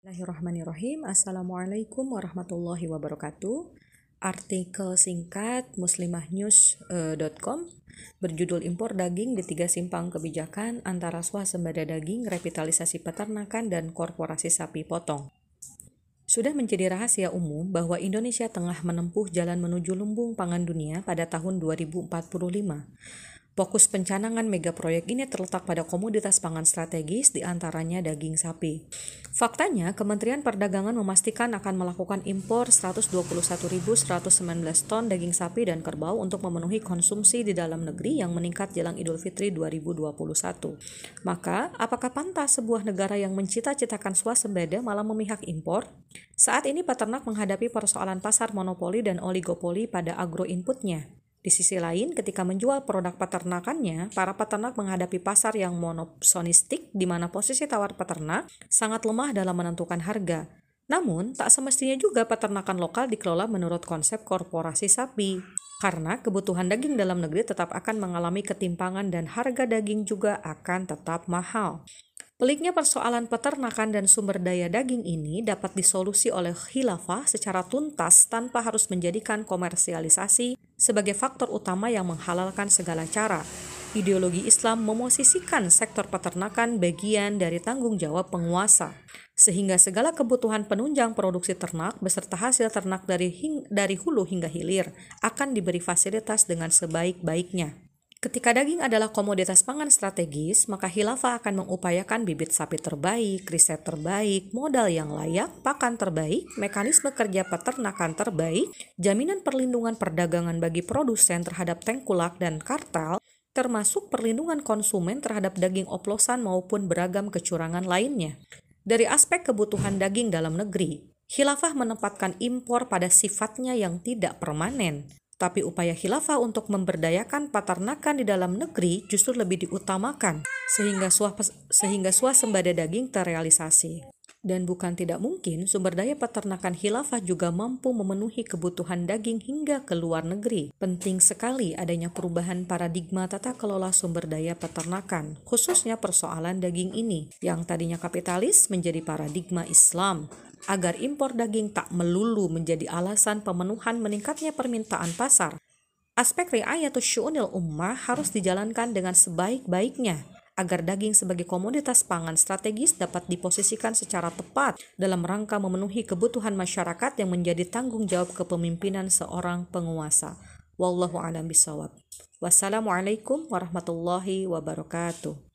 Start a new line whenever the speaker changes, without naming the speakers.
Bismillahirrahmanirrahim. Assalamualaikum warahmatullahi wabarakatuh. Artikel singkat muslimahnews.com berjudul Impor Daging di Tiga Simpang Kebijakan antara Swasembada Daging, Revitalisasi Peternakan, dan Korporasi Sapi Potong. Sudah menjadi rahasia umum bahwa Indonesia tengah menempuh jalan menuju lumbung pangan dunia pada tahun 2045. Fokus pencanangan mega proyek ini terletak pada komoditas pangan strategis di antaranya daging sapi. Faktanya, Kementerian Perdagangan memastikan akan melakukan impor 121.119 ton daging sapi dan kerbau untuk memenuhi konsumsi di dalam negeri yang meningkat jelang Idul Fitri 2021. Maka, apakah pantas sebuah negara yang mencita-citakan swasembada malah memihak impor? Saat ini peternak menghadapi persoalan pasar monopoli dan oligopoli pada agro inputnya. Di sisi lain, ketika menjual produk peternakannya, para peternak menghadapi pasar yang monopolistik di mana posisi tawar peternak sangat lemah dalam menentukan harga. Namun, tak semestinya juga peternakan lokal dikelola menurut konsep korporasi sapi. Karena kebutuhan daging dalam negeri tetap akan mengalami ketimpangan dan harga daging juga akan tetap mahal. Peliknya persoalan peternakan dan sumber daya daging ini dapat disolusi oleh khilafah secara tuntas tanpa harus menjadikan komersialisasi sebagai faktor utama yang menghalalkan segala cara. Ideologi Islam memosisikan sektor peternakan bagian dari tanggung jawab penguasa, sehingga segala kebutuhan penunjang produksi ternak beserta hasil ternak dari, hing, dari hulu hingga hilir akan diberi fasilitas dengan sebaik-baiknya. Ketika daging adalah komoditas pangan strategis, maka khilafah akan mengupayakan bibit sapi terbaik, riset terbaik, modal yang layak, pakan terbaik, mekanisme kerja peternakan terbaik, jaminan perlindungan perdagangan bagi produsen terhadap tengkulak dan kartel, termasuk perlindungan konsumen terhadap daging oplosan maupun beragam kecurangan lainnya. Dari aspek kebutuhan daging dalam negeri, khilafah menempatkan impor pada sifatnya yang tidak permanen. Tapi upaya khilafah untuk memberdayakan peternakan di dalam negeri justru lebih diutamakan sehingga sehingga swasembada daging terrealisasi. Dan bukan tidak mungkin sumber daya peternakan khilafah juga mampu memenuhi kebutuhan daging hingga ke luar negeri. Penting sekali adanya perubahan paradigma tata kelola sumber daya peternakan, khususnya persoalan daging ini, yang tadinya kapitalis menjadi paradigma Islam agar impor daging tak melulu menjadi alasan pemenuhan meningkatnya permintaan pasar. Aspek riayatus syu'unil ummah harus dijalankan dengan sebaik-baiknya agar daging sebagai komoditas pangan strategis dapat diposisikan secara tepat dalam rangka memenuhi kebutuhan masyarakat yang menjadi tanggung jawab kepemimpinan seorang penguasa. Wallahu a'lam bishawab. Wassalamualaikum warahmatullahi wabarakatuh.